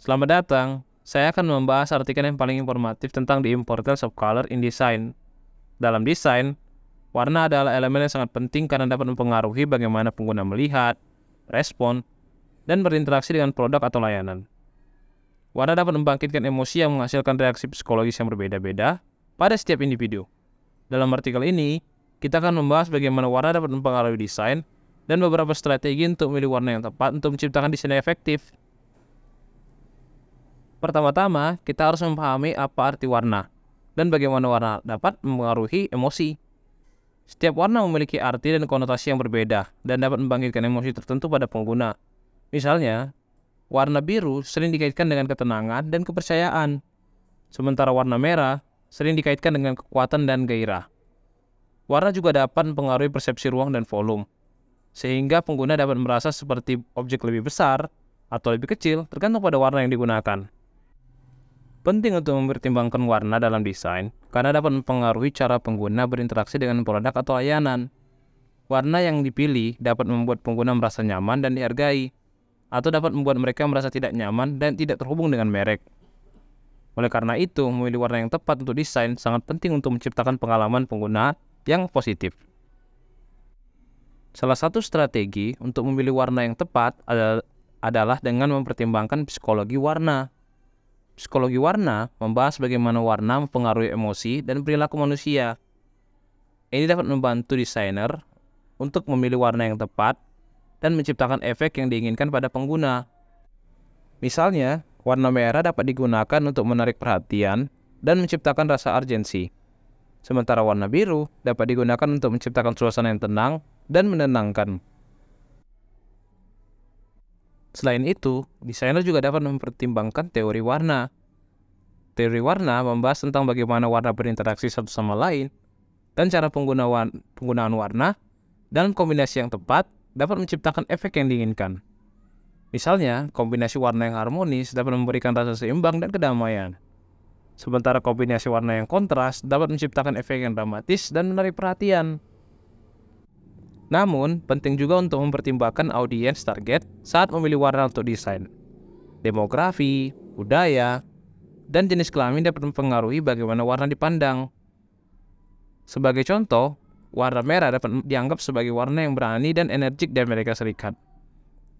Selamat datang. Saya akan membahas artikel yang paling informatif tentang the importance of color in design. Dalam desain, warna adalah elemen yang sangat penting karena dapat mempengaruhi bagaimana pengguna melihat, respon, dan berinteraksi dengan produk atau layanan. Warna dapat membangkitkan emosi yang menghasilkan reaksi psikologis yang berbeda-beda pada setiap individu. Dalam artikel ini, kita akan membahas bagaimana warna dapat mempengaruhi desain dan beberapa strategi untuk memilih warna yang tepat untuk menciptakan desain yang efektif. Pertama-tama, kita harus memahami apa arti warna dan bagaimana warna dapat mempengaruhi emosi. Setiap warna memiliki arti dan konotasi yang berbeda dan dapat membangkitkan emosi tertentu pada pengguna. Misalnya, warna biru sering dikaitkan dengan ketenangan dan kepercayaan, sementara warna merah sering dikaitkan dengan kekuatan dan gairah. Warna juga dapat mempengaruhi persepsi ruang dan volume, sehingga pengguna dapat merasa seperti objek lebih besar atau lebih kecil tergantung pada warna yang digunakan. Penting untuk mempertimbangkan warna dalam desain karena dapat mempengaruhi cara pengguna berinteraksi dengan produk atau layanan. Warna yang dipilih dapat membuat pengguna merasa nyaman dan dihargai, atau dapat membuat mereka merasa tidak nyaman dan tidak terhubung dengan merek. Oleh karena itu, memilih warna yang tepat untuk desain sangat penting untuk menciptakan pengalaman pengguna yang positif. Salah satu strategi untuk memilih warna yang tepat adalah dengan mempertimbangkan psikologi warna. Psikologi warna membahas bagaimana warna mempengaruhi emosi dan perilaku manusia. Ini dapat membantu desainer untuk memilih warna yang tepat dan menciptakan efek yang diinginkan pada pengguna. Misalnya, warna merah dapat digunakan untuk menarik perhatian dan menciptakan rasa urgensi. Sementara warna biru dapat digunakan untuk menciptakan suasana yang tenang dan menenangkan. Selain itu, desainer juga dapat mempertimbangkan teori warna. Teori warna membahas tentang bagaimana warna berinteraksi satu sama lain dan cara penggunaan warna dalam kombinasi yang tepat dapat menciptakan efek yang diinginkan. Misalnya, kombinasi warna yang harmonis dapat memberikan rasa seimbang dan kedamaian. Sementara kombinasi warna yang kontras dapat menciptakan efek yang dramatis dan menarik perhatian. Namun, penting juga untuk mempertimbangkan audiens target saat memilih warna untuk desain. Demografi, budaya, dan jenis kelamin dapat mempengaruhi bagaimana warna dipandang. Sebagai contoh, warna merah dapat dianggap sebagai warna yang berani dan energik di Amerika Serikat.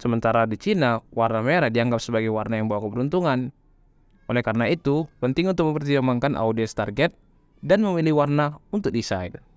Sementara di Cina, warna merah dianggap sebagai warna yang bawa keberuntungan. Oleh karena itu, penting untuk mempertimbangkan audiens target dan memilih warna untuk desain.